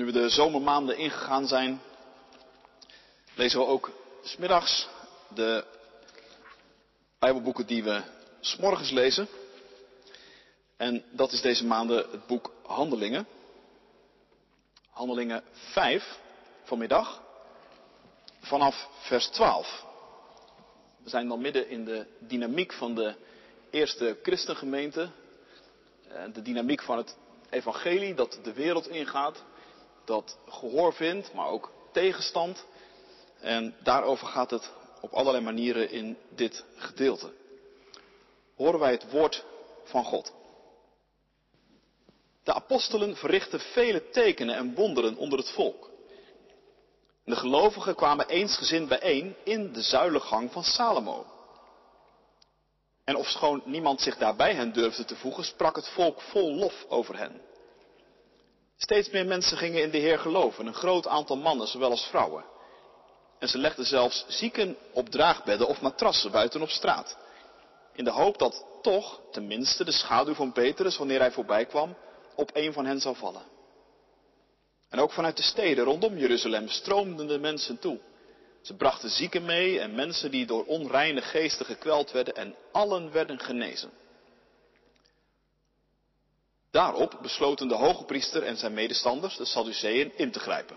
Nu we de zomermaanden ingegaan zijn, lezen we ook smiddags de Bijbelboeken die we s'morgens lezen. En dat is deze maanden het boek Handelingen. Handelingen 5 vanmiddag, vanaf vers 12. We zijn dan midden in de dynamiek van de eerste christengemeente. Eh, de dynamiek van het evangelie dat de wereld ingaat. Dat gehoor vindt, maar ook tegenstand. En daarover gaat het op allerlei manieren in dit gedeelte. Horen wij het woord van God. De apostelen verrichtten vele tekenen en wonderen onder het volk. De gelovigen kwamen eensgezind bijeen in de zuilengang van Salomo. En ofschoon niemand zich daarbij hen durfde te voegen, sprak het volk vol lof over hen. Steeds meer mensen gingen in de Heer geloven, een groot aantal mannen, zowel als vrouwen. En ze legden zelfs zieken op draagbedden of matrassen buiten op straat. In de hoop dat toch, tenminste, de schaduw van Petrus, wanneer hij voorbij kwam, op een van hen zou vallen. En ook vanuit de steden rondom Jeruzalem stroomden de mensen toe. Ze brachten zieken mee en mensen die door onreine geesten gekweld werden en allen werden genezen. Daarop besloten de hoge priester en zijn medestanders, de Sadduceeën, in te grijpen.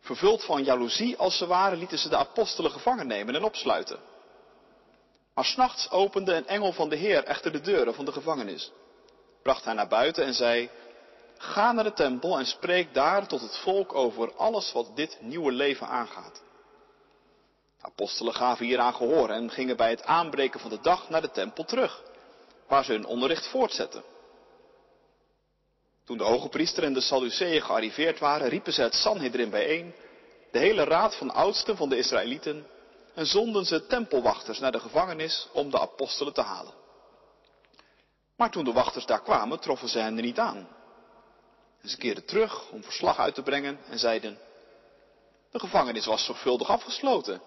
Vervuld van jaloezie als ze waren, lieten ze de apostelen gevangen nemen en opsluiten. Maar s'nachts opende een engel van de Heer echter de deuren van de gevangenis, bracht hij naar buiten en zei, ga naar de tempel en spreek daar tot het volk over alles wat dit nieuwe leven aangaat. De apostelen gaven hieraan gehoor en gingen bij het aanbreken van de dag naar de tempel terug, waar ze hun onderricht voortzetten. Toen de hoge priester en de Sadduceeën gearriveerd waren, riepen ze het Sanhedrin bijeen, de hele raad van oudsten van de Israëlieten, en zonden ze tempelwachters naar de gevangenis om de apostelen te halen. Maar toen de wachters daar kwamen, troffen ze hen er niet aan. En ze keerden terug om verslag uit te brengen en zeiden, de gevangenis was zorgvuldig afgesloten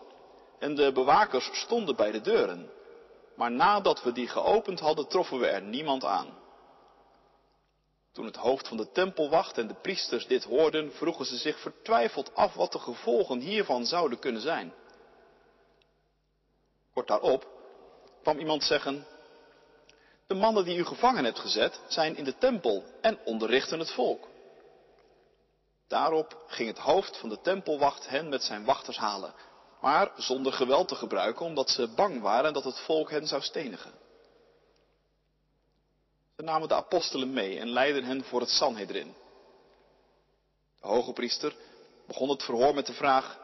en de bewakers stonden bij de deuren. Maar nadat we die geopend hadden, troffen we er niemand aan. Toen het hoofd van de tempelwacht en de priesters dit hoorden, vroegen ze zich vertwijfeld af wat de gevolgen hiervan zouden kunnen zijn. Kort daarop kwam iemand zeggen, de mannen die u gevangen hebt gezet zijn in de tempel en onderrichten het volk. Daarop ging het hoofd van de tempelwacht hen met zijn wachters halen, maar zonder geweld te gebruiken, omdat ze bang waren dat het volk hen zou stenigen. Ze namen de apostelen mee en leidden hen voor het Sanhedrin. De hoge priester begon het verhoor met de vraag,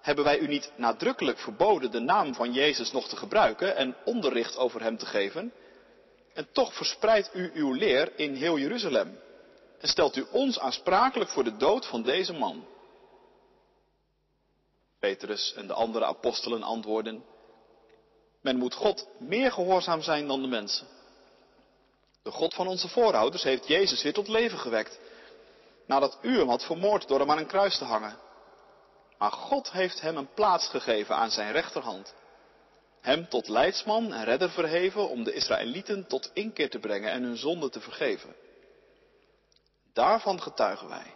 hebben wij u niet nadrukkelijk verboden de naam van Jezus nog te gebruiken en onderricht over hem te geven? En toch verspreidt u uw leer in heel Jeruzalem en stelt u ons aansprakelijk voor de dood van deze man. Petrus en de andere apostelen antwoorden, men moet God meer gehoorzaam zijn dan de mensen. De God van onze voorouders heeft Jezus weer tot leven gewekt, nadat u hem had vermoord door hem aan een kruis te hangen. Maar God heeft hem een plaats gegeven aan zijn rechterhand. Hem tot leidsman en redder verheven om de Israëlieten tot inkeer te brengen en hun zonde te vergeven. Daarvan getuigen wij.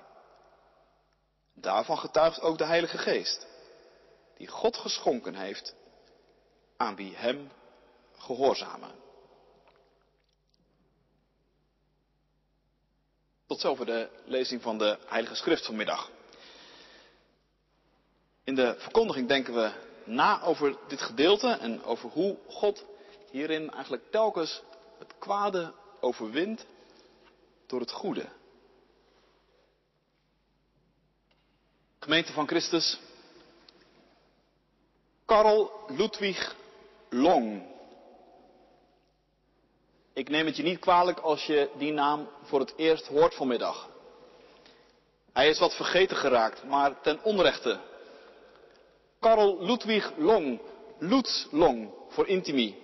Daarvan getuigt ook de Heilige Geest, die God geschonken heeft aan wie hem gehoorzamen. Tot zover de lezing van de Heilige Schrift vanmiddag. In de verkondiging denken we na over dit gedeelte en over hoe God hierin eigenlijk telkens het kwade overwint door het goede. Gemeente van Christus, Karl Ludwig Long. Ik neem het je niet kwalijk als je die naam voor het eerst hoort vanmiddag. Hij is wat vergeten geraakt, maar ten onrechte. Karl Ludwig Long, Lutz Long voor Intimi.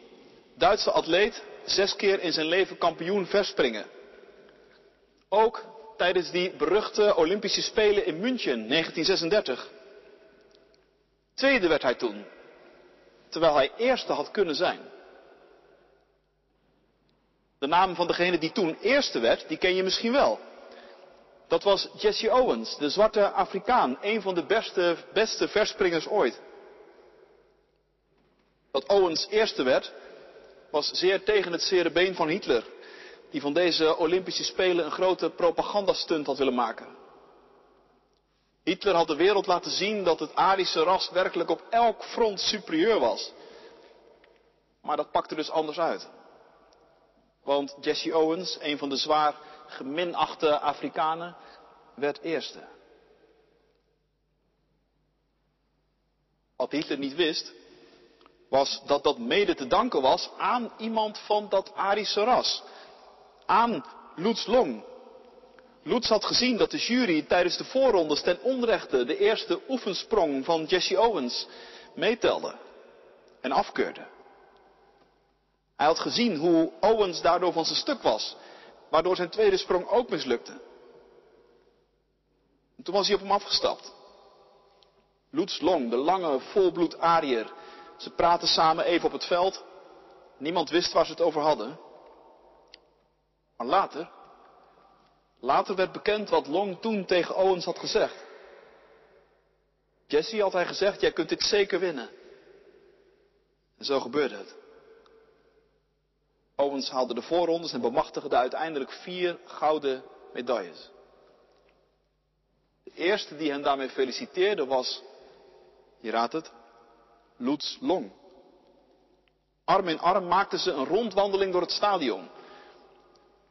Duitse atleet, zes keer in zijn leven kampioen verspringen. Ook tijdens die beruchte Olympische Spelen in München 1936. Tweede werd hij toen, terwijl hij eerste had kunnen zijn. De naam van degene die toen eerste werd, die ken je misschien wel. Dat was Jesse Owens, de zwarte Afrikaan, een van de beste, beste verspringers ooit. Dat Owens eerste werd, was zeer tegen het zere been van Hitler, die van deze Olympische Spelen een grote propagandastunt had willen maken. Hitler had de wereld laten zien dat het Arische ras werkelijk op elk front superieur was. Maar dat pakte dus anders uit. Want Jesse Owens, een van de zwaar geminachte Afrikanen, werd eerste. Wat Hitler niet wist, was dat dat mede te danken was aan iemand van dat Arische ras. Aan Lutz Long. Lutz had gezien dat de jury tijdens de voorrondes ten onrechte de eerste oefensprong van Jesse Owens meetelde en afkeurde. Hij had gezien hoe Owens daardoor van zijn stuk was, waardoor zijn tweede sprong ook mislukte. En toen was hij op hem afgestapt. Lutz Long, de lange volbloed Ariër, ze praten samen even op het veld. Niemand wist waar ze het over hadden. Maar later, later werd bekend wat Long toen tegen Owens had gezegd. Jesse had hij gezegd, jij kunt dit zeker winnen. En zo gebeurde het. Owens haalde de voorrondes en bemachtigde uiteindelijk vier gouden medailles. De eerste die hen daarmee feliciteerde was, je raadt het, Lutz Long. Arm in arm maakten ze een rondwandeling door het stadion.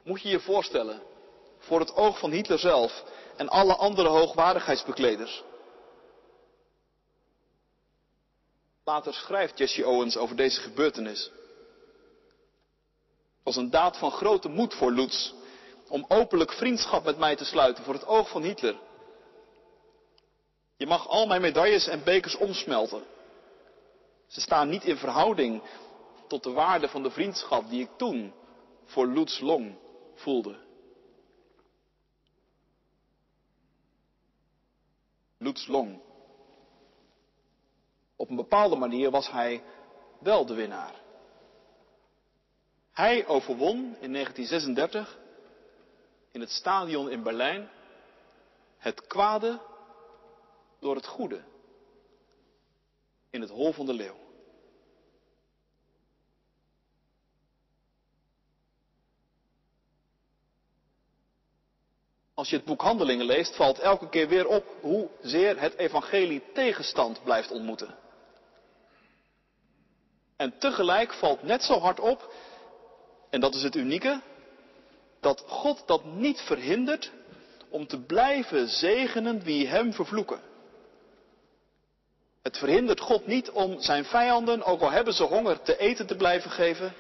Moet je je voorstellen, voor het oog van Hitler zelf en alle andere hoogwaardigheidsbekleders. Later schrijft Jesse Owens over deze gebeurtenis. Was een daad van grote moed voor Lutz om openlijk vriendschap met mij te sluiten voor het oog van Hitler. Je mag al mijn medailles en bekers omsmelten. Ze staan niet in verhouding tot de waarde van de vriendschap die ik toen voor Lutz Long voelde. Lutz Long. Op een bepaalde manier was hij wel de winnaar. Hij overwon in 1936 in het stadion in Berlijn het kwade door het goede in het hol van de leeuw. Als je het boek Handelingen leest, valt elke keer weer op hoe zeer het evangelie tegenstand blijft ontmoeten. En tegelijk valt net zo hard op, en dat is het unieke, dat God dat niet verhindert om te blijven zegenen wie hem vervloeken. Het verhindert God niet om zijn vijanden, ook al hebben ze honger, te eten te blijven geven.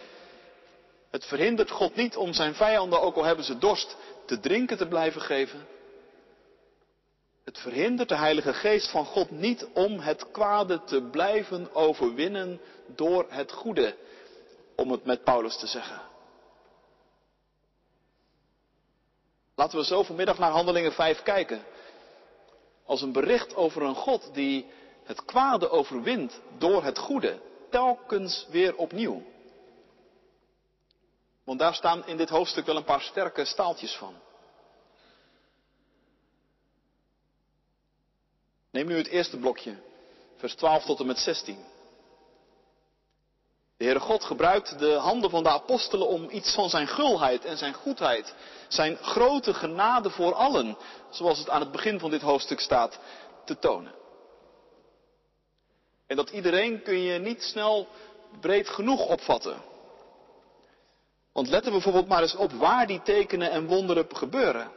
Het verhindert God niet om zijn vijanden, ook al hebben ze dorst, te drinken te blijven geven. Het verhindert de Heilige Geest van God niet om het kwade te blijven overwinnen door het goede, om het met Paulus te zeggen. Laten we zo vanmiddag naar Handelingen 5 kijken. Als een bericht over een God die het kwade overwint door het goede, telkens weer opnieuw. Want daar staan in dit hoofdstuk wel een paar sterke staaltjes van. Neem nu het eerste blokje, vers 12 tot en met 16. De Heere God gebruikt de handen van de apostelen om iets van zijn gulheid en zijn goedheid, zijn grote genade voor allen, zoals het aan het begin van dit hoofdstuk staat, te tonen. En dat iedereen kun je niet snel breed genoeg opvatten. Want let er bijvoorbeeld maar eens op waar die tekenen en wonderen gebeuren.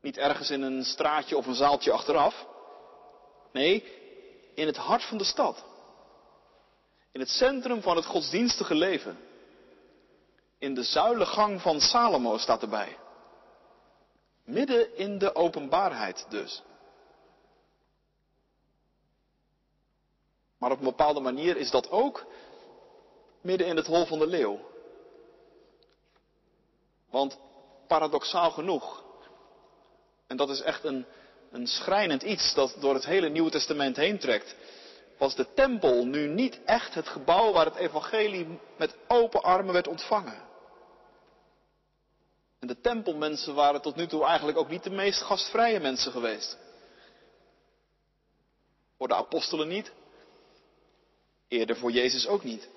Niet ergens in een straatje of een zaaltje achteraf. Nee, in het hart van de stad. In het centrum van het godsdienstige leven. In de zuilengang van Salomo staat erbij. Midden in de openbaarheid dus. Maar op een bepaalde manier is dat ook midden in het hol van de leeuw. Want paradoxaal genoeg, en dat is echt een, een schrijnend iets dat door het hele Nieuwe Testament heen trekt, was de tempel nu niet echt het gebouw waar het evangelie met open armen werd ontvangen. En de tempelmensen waren tot nu toe eigenlijk ook niet de meest gastvrije mensen geweest. Voor de apostelen niet. Eerder voor Jezus ook niet.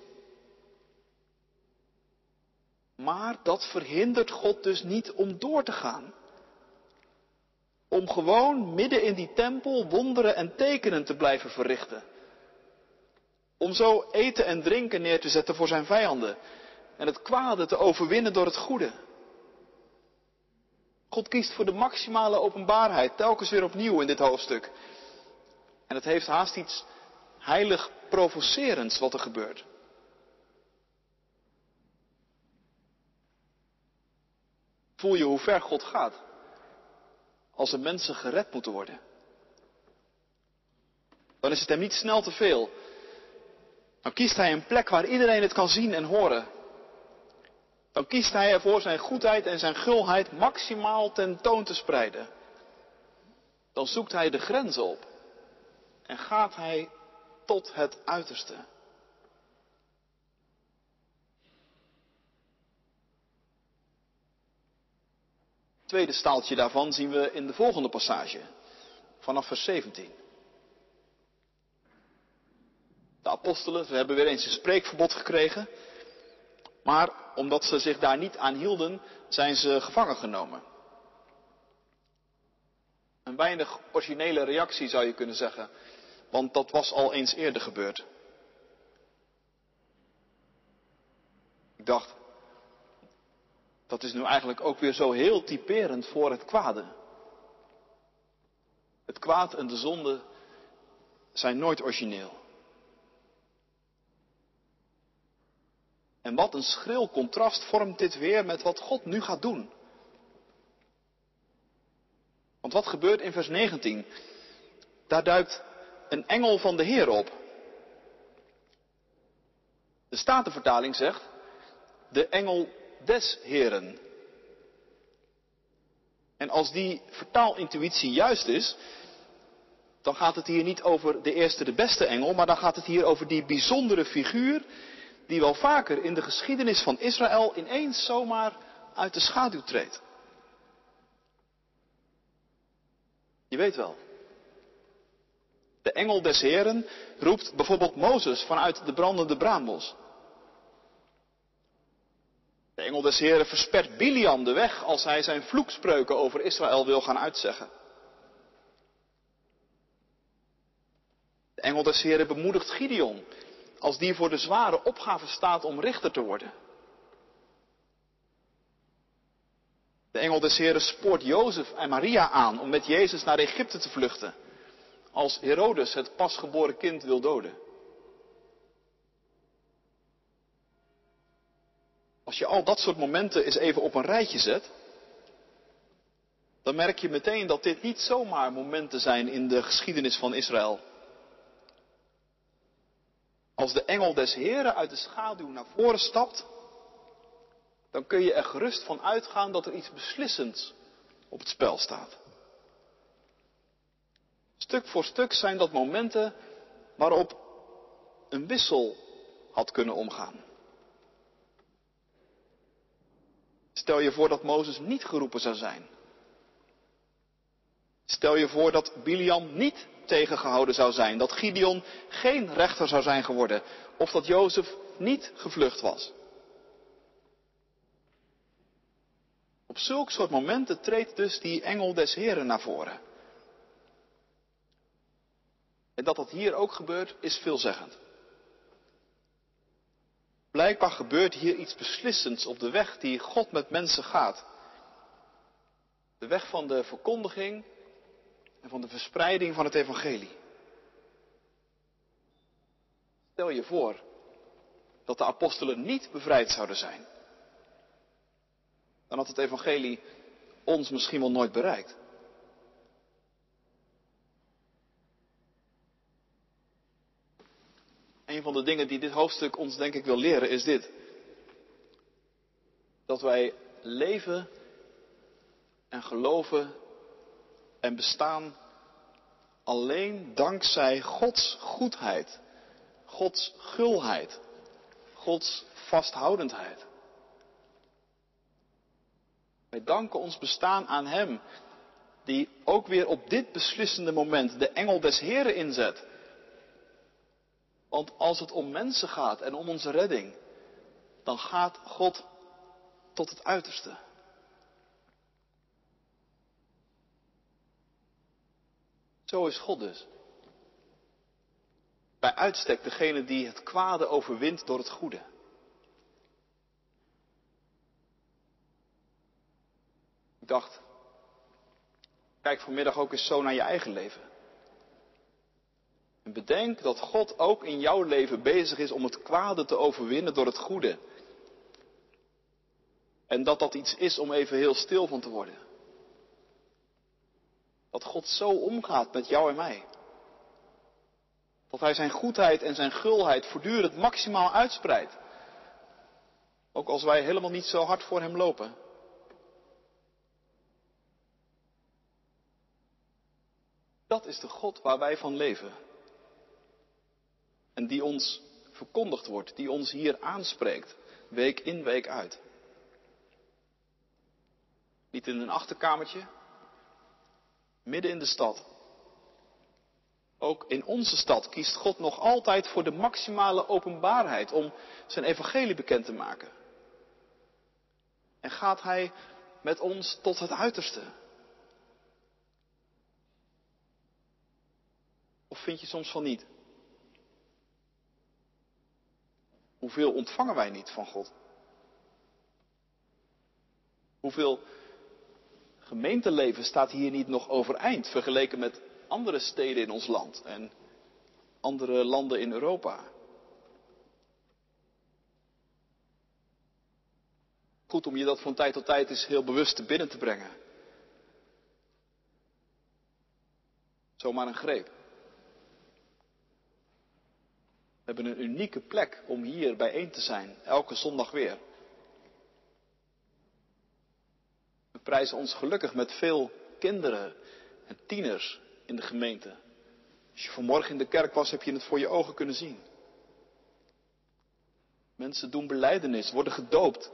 Maar dat verhindert God dus niet om door te gaan. Om gewoon midden in die tempel wonderen en tekenen te blijven verrichten. Om zo eten en drinken neer te zetten voor zijn vijanden. En het kwade te overwinnen door het goede. God kiest voor de maximale openbaarheid, telkens weer opnieuw in dit hoofdstuk. En het heeft haast iets heilig provocerends wat er gebeurt. Voel je hoe ver God gaat als er mensen gered moeten worden? Dan is het hem niet snel te veel. Dan kiest hij een plek waar iedereen het kan zien en horen. Dan kiest hij ervoor zijn goedheid en zijn gulheid maximaal tentoon te spreiden. Dan zoekt hij de grenzen op en gaat hij tot het uiterste. Het tweede staaltje daarvan zien we in de volgende passage, vanaf vers 17. De apostelen, ze hebben weer eens een spreekverbod gekregen. Maar omdat ze zich daar niet aan hielden, zijn ze gevangen genomen. Een weinig originele reactie zou je kunnen zeggen, want dat was al eens eerder gebeurd. Ik dacht, dat is nu eigenlijk ook weer zo heel typerend voor het kwade. Het kwaad en de zonde zijn nooit origineel. En wat een schril contrast vormt dit weer met wat God nu gaat doen. Want wat gebeurt in vers 19? Daar duikt een engel van de Heer op. De Statenvertaling zegt, de engel des Heren. En als die vertaalintuïtie juist is, dan gaat het hier niet over de eerste, de beste engel, maar dan gaat het hier over die bijzondere figuur die wel vaker in de geschiedenis van Israël ineens zomaar uit de schaduw treedt. Je weet wel. De engel des Heren roept bijvoorbeeld Mozes vanuit de brandende braambos. De engel des Heren verspert Biliam de weg als hij zijn vloekspreuken over Israël wil gaan uitzeggen. De engel des Heren bemoedigt Gideon als die voor de zware opgave staat om richter te worden. De engel des Heren spoort Jozef en Maria aan om met Jezus naar Egypte te vluchten, als Herodes het pasgeboren kind wil doden. Als je al dat soort momenten eens even op een rijtje zet, dan merk je meteen dat dit niet zomaar momenten zijn in de geschiedenis van Israël. Als de engel des Heren uit de schaduw naar voren stapt, dan kun je er gerust van uitgaan dat er iets beslissends op het spel staat. Stuk voor stuk zijn dat momenten waarop een wissel had kunnen omgaan. Stel je voor dat Mozes niet geroepen zou zijn. Stel je voor dat Biliam niet tegengehouden zou zijn, dat Gideon geen rechter zou zijn geworden, of dat Jozef niet gevlucht was. Op zulk soort momenten treedt dus die engel des Heren naar voren. En dat dat hier ook gebeurt, is veelzeggend. Blijkbaar gebeurt hier iets beslissends op de weg die God met mensen gaat. De weg van de verkondiging en van de verspreiding van het evangelie. Stel je voor dat de apostelen niet bevrijd zouden zijn. Dan had het evangelie ons misschien wel nooit bereikt. Een van de dingen die dit hoofdstuk ons denk ik wil leren is dit. Dat wij leven en geloven en bestaan alleen dankzij Gods goedheid, Gods gulheid, Gods vasthoudendheid. Wij danken ons bestaan aan Hem, die ook weer op dit beslissende moment de engel des Heren inzet. Want als het om mensen gaat en om onze redding, dan gaat God tot het uiterste. Zo is God dus. Bij uitstek degene die het kwade overwint door het goede. Ik dacht, kijk vanmiddag ook eens zo naar je eigen leven. En bedenk dat God ook in jouw leven bezig is om het kwade te overwinnen door het goede. En dat dat iets is om even heel stil van te worden. Dat God zo omgaat met jou en mij. Dat Hij zijn goedheid en zijn gulheid voortdurend maximaal uitspreidt. Ook als wij helemaal niet zo hard voor Hem lopen. Dat is de God waar wij van leven. En die ons verkondigd wordt, die ons hier aanspreekt, week in, week uit. Niet in een achterkamertje, midden in de stad. Ook in onze stad kiest God nog altijd voor de maximale openbaarheid om zijn evangelie bekend te maken. En gaat Hij met ons tot het uiterste. Of vind je soms van niet? Hoeveel ontvangen wij niet van God? Hoeveel gemeenteleven staat hier niet nog overeind vergeleken met andere steden in ons land en andere landen in Europa? Goed om je dat van tijd tot tijd eens heel bewust te binnen te brengen. Zomaar een greep. We hebben een unieke plek om hier bijeen te zijn, elke zondag weer. We prijzen ons gelukkig met veel kinderen en tieners in de gemeente. Als je vanmorgen in de kerk was, heb je het voor je ogen kunnen zien. Mensen doen beleidenis, worden gedoopt.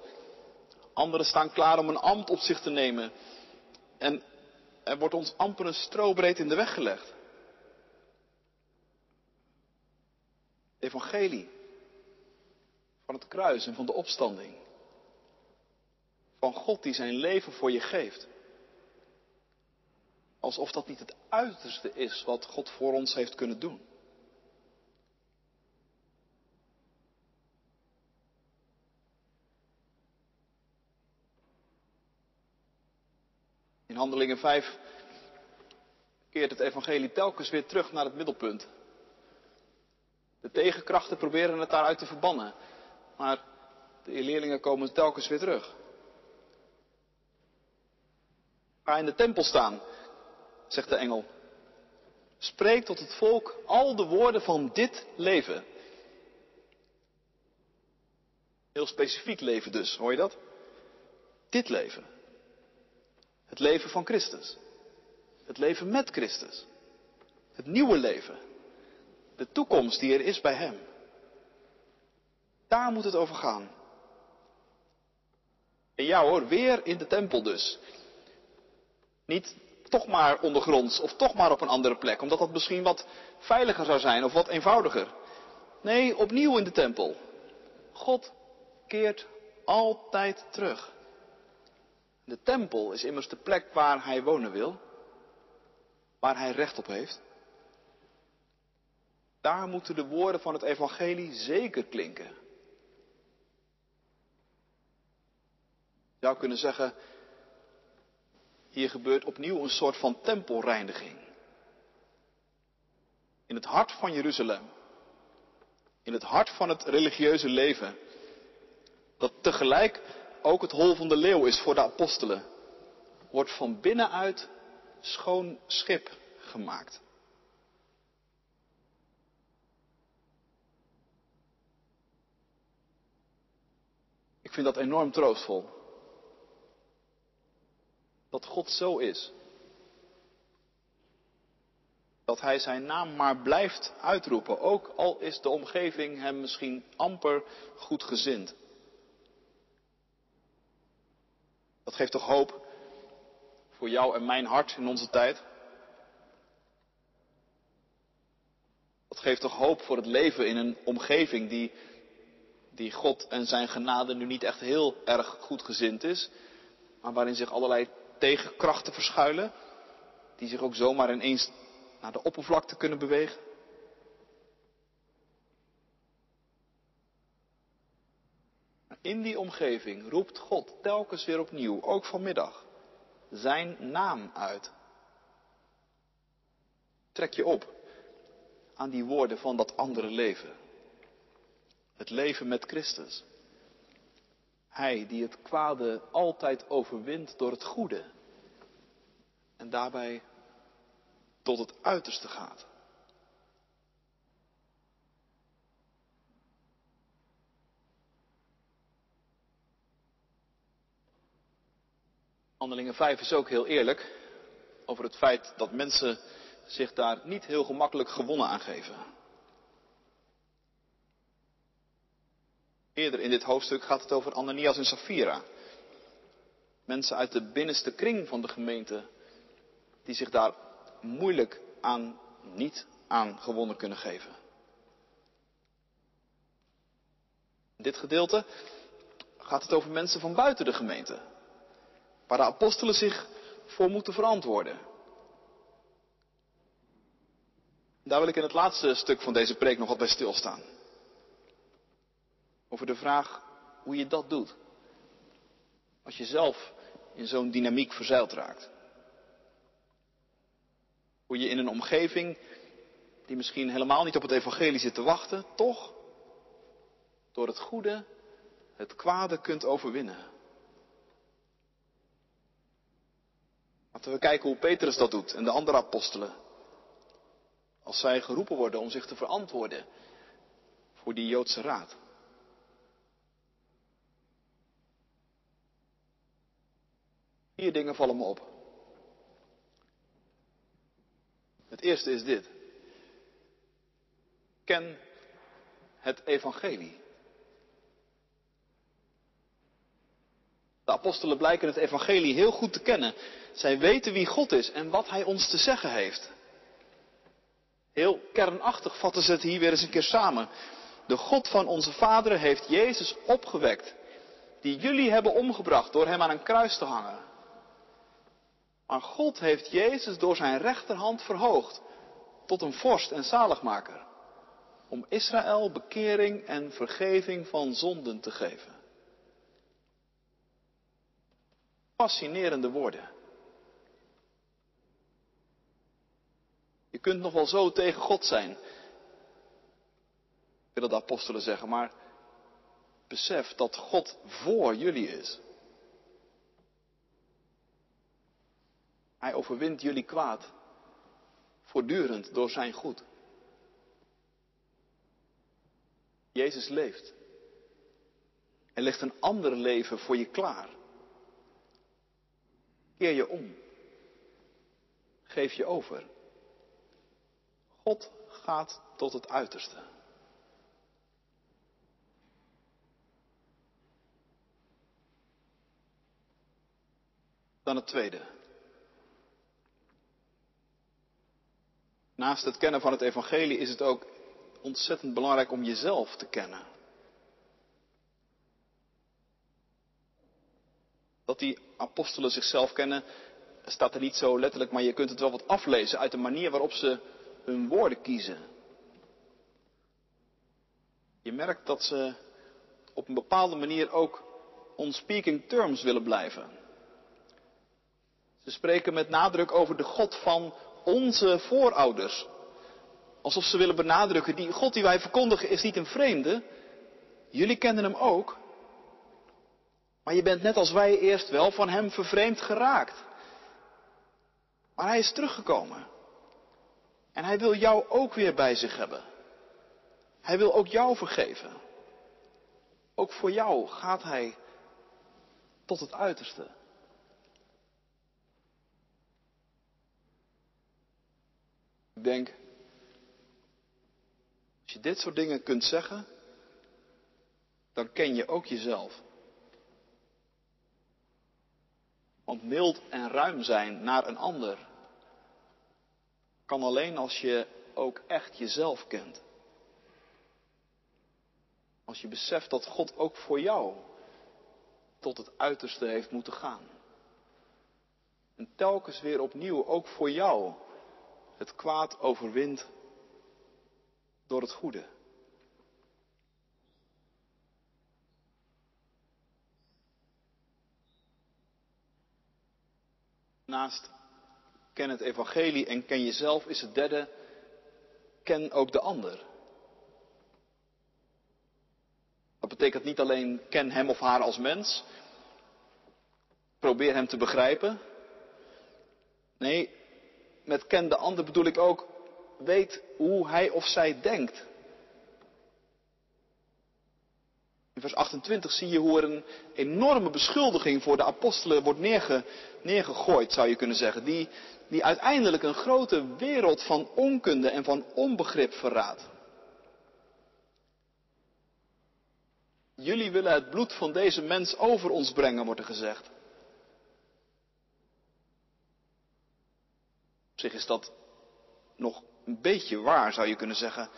Anderen staan klaar om een ambt op zich te nemen. En er wordt ons amper een strobreed in de weg gelegd. evangelie van het kruis en van de opstanding. Van God die zijn leven voor je geeft. Alsof dat niet het uiterste is wat God voor ons heeft kunnen doen. In Handelingen 5 keert het evangelie telkens weer terug naar het middelpunt. De tegenkrachten proberen het daaruit te verbannen. Maar de leerlingen komen telkens weer terug. Ga in de tempel staan, zegt de engel. Spreek tot het volk al de woorden van dit leven. Heel specifiek leven dus, hoor je dat? Dit leven. Het leven van Christus. Het leven met Christus. Het nieuwe leven de toekomst die er is bij Hem. Daar moet het over gaan. En ja hoor, weer in de tempel dus. Niet toch maar ondergronds of toch maar op een andere plek, omdat dat misschien wat veiliger zou zijn of wat eenvoudiger. Nee, opnieuw in de tempel. God keert altijd terug. De tempel is immers de plek waar hij wonen wil, waar hij recht op heeft. Daar moeten de woorden van het evangelie zeker klinken. Je zou kunnen zeggen, hier gebeurt opnieuw een soort van tempelreiniging. In het hart van Jeruzalem. In het hart van het religieuze leven. Dat tegelijk ook het hol van de leeuw is voor de apostelen. Wordt van binnenuit schoon schip gemaakt. Ik vind dat enorm troostvol. Dat God zo is. Dat Hij zijn naam maar blijft uitroepen, ook al is de omgeving hem misschien amper goed gezind. Dat geeft toch hoop voor jou en mijn hart in onze tijd? Dat geeft toch hoop voor het leven in een omgeving die, die God en zijn genade nu niet echt heel erg goed gezind is, maar waarin zich allerlei tegenkrachten verschuilen, die zich ook zomaar ineens naar de oppervlakte kunnen bewegen? In die omgeving roept God telkens weer opnieuw, ook vanmiddag, zijn naam uit. Trek je op aan die woorden van dat andere leven. Het leven met Christus. Hij die het kwade altijd overwint door het goede. En daarbij tot het uiterste gaat. Handelingen 5 is ook heel eerlijk over het feit dat mensen zich daar niet heel gemakkelijk gewonnen aan geven. Eerder in dit hoofdstuk gaat het over Ananias en Safira. Mensen uit de binnenste kring van de gemeente die zich daar moeilijk aan, niet aan gewonnen kunnen geven. In dit gedeelte gaat het over mensen van buiten de gemeente, waar de apostelen zich voor moeten verantwoorden. Daar wil ik in het laatste stuk van deze preek nog wat bij stilstaan. Over de vraag hoe je dat doet. Als je zelf in zo'n dynamiek verzeild raakt. Hoe je in een omgeving die misschien helemaal niet op het evangelie zit te wachten, toch door het goede het kwade kunt overwinnen. Laten we kijken hoe Petrus dat doet en de andere apostelen. Als zij geroepen worden om zich te verantwoorden voor die Joodse raad. Vier dingen vallen me op. Het eerste is dit. Ken het evangelie. De apostelen blijken het evangelie heel goed te kennen. Zij weten wie God is en wat Hij ons te zeggen heeft. Heel kernachtig vatten ze het hier weer eens een keer samen. De God van onze vaderen heeft Jezus opgewekt, die jullie hebben omgebracht door Hem aan een kruis te hangen. Maar God heeft Jezus door zijn rechterhand verhoogd tot een vorst en zaligmaker. Om Israël bekering en vergeving van zonden te geven. Fascinerende woorden. Je kunt nog wel zo tegen God zijn, willen de apostelen zeggen, maar besef dat God voor jullie is. Hij overwint jullie kwaad. Voortdurend door zijn goed. Jezus leeft. Er ligt een ander leven voor je klaar. Keer je om. Geef je over. God gaat tot het uiterste. Dan het tweede. Naast het kennen van het evangelie is het ook ontzettend belangrijk om jezelf te kennen. Dat die apostelen zichzelf kennen, staat er niet zo letterlijk, maar je kunt het wel wat aflezen uit de manier waarop ze hun woorden kiezen. Je merkt dat ze op een bepaalde manier ook on speaking terms willen blijven. Ze spreken met nadruk over de God van onze voorouders. Alsof ze willen benadrukken, die God die wij verkondigen is niet een vreemde. Jullie kennen hem ook. Maar je bent net als wij eerst wel van hem vervreemd geraakt. Maar hij is teruggekomen. En hij wil jou ook weer bij zich hebben. Hij wil ook jou vergeven. Ook voor jou gaat hij tot het uiterste. Ik denk, als je dit soort dingen kunt zeggen, dan ken je ook jezelf. Want mild en ruim zijn naar een ander kan alleen als je ook echt jezelf kent. Als je beseft dat God ook voor jou tot het uiterste heeft moeten gaan. En telkens weer opnieuw ook voor jou het kwaad overwint door het goede. Naast ken het evangelie en ken jezelf is het derde, ken ook de ander. Dat betekent niet alleen ken hem of haar als mens, probeer hem te begrijpen. Nee, met ken de ander bedoel ik ook, weet hoe hij of zij denkt. In vers 28 zie je hoe er een enorme beschuldiging voor de apostelen wordt neerge, neergegooid, zou je kunnen zeggen. Die, die uiteindelijk een grote wereld van onkunde en van onbegrip verraadt. Jullie willen het bloed van deze mens over ons brengen, wordt er gezegd. Op zich is dat nog een beetje waar, zou je kunnen zeggen.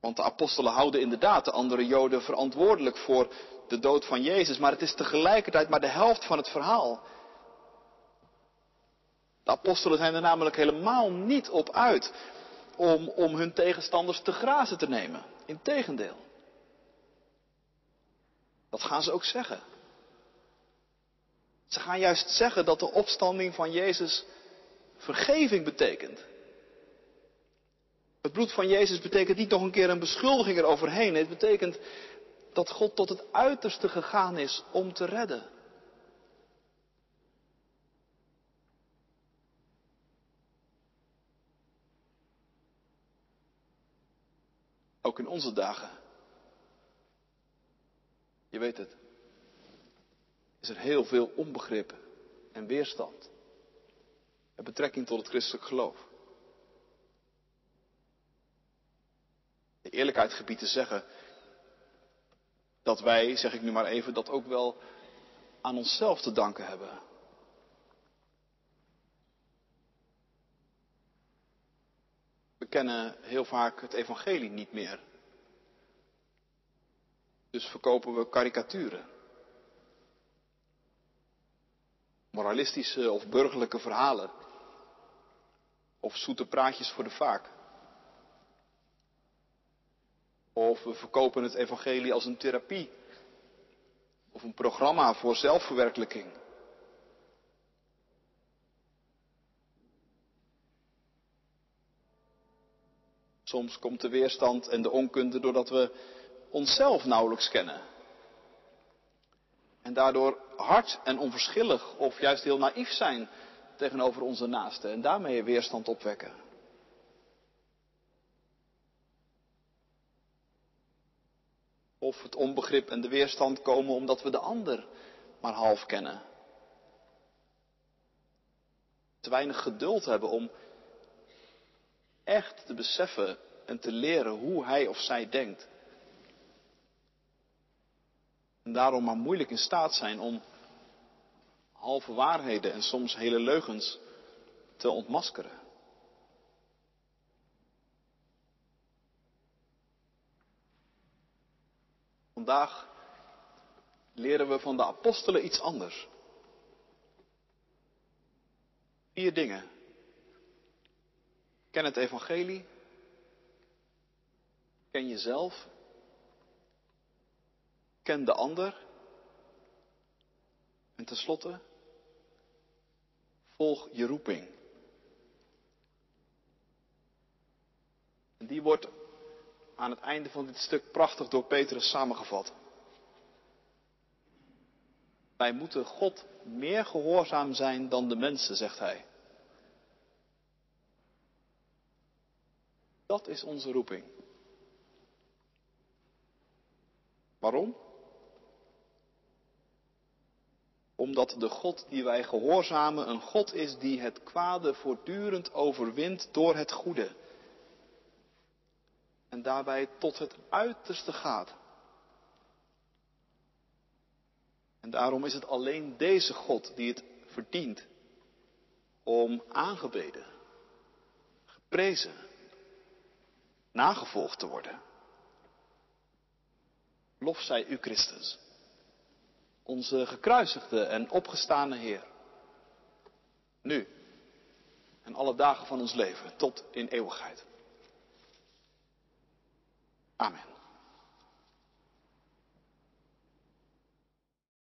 Want de apostelen houden inderdaad de andere Joden verantwoordelijk voor de dood van Jezus, maar het is tegelijkertijd maar de helft van het verhaal. De apostelen zijn er namelijk helemaal niet op uit om, om hun tegenstanders te grazen te nemen. Integendeel. Dat gaan ze ook zeggen. Ze gaan juist zeggen dat de opstanding van Jezus vergeving betekent. Het bloed van Jezus betekent niet nog een keer een beschuldiging eroverheen. Het betekent dat God tot het uiterste gegaan is om te redden. Ook in onze dagen. Je weet het. Is er heel veel onbegrip en weerstand. En betrekking tot het christelijk geloof. De eerlijkheid gebied te zeggen dat wij, zeg ik nu maar even, dat ook wel aan onszelf te danken hebben. We kennen heel vaak het evangelie niet meer. Dus verkopen we karikaturen. Moralistische of burgerlijke verhalen. Of zoete praatjes voor de vaak. Of we verkopen het evangelie als een therapie. Of een programma voor zelfverwerkelijking. Soms komt de weerstand en de onkunde doordat we onszelf nauwelijks kennen. En daardoor hard en onverschillig of juist heel naïef zijn tegenover onze naasten en daarmee weerstand opwekken. Of het onbegrip en de weerstand komen omdat we de ander maar half kennen. Te weinig geduld hebben om echt te beseffen en te leren hoe hij of zij denkt. En daarom maar moeilijk in staat zijn om halve waarheden en soms hele leugens te ontmaskeren. Vandaag leren we van de apostelen iets anders. Vier dingen. Ken het evangelie. Ken jezelf. Ken de ander. En tenslotte, volg je roeping. En die wordt aan het einde van dit stuk prachtig door Petrus samengevat. Wij moeten God meer gehoorzaam zijn dan de mensen, zegt hij. Dat is onze roeping. Waarom? Omdat de God die wij gehoorzamen een God is die het kwade voortdurend overwint door het goede en daarbij tot het uiterste gaat. En daarom is het alleen deze God die het verdient om aangebeden, geprezen, nagevolgd te worden. Lof zij u Christus, onze gekruisigde en opgestane Heer. Nu en alle dagen van ons leven tot in eeuwigheid. Amen.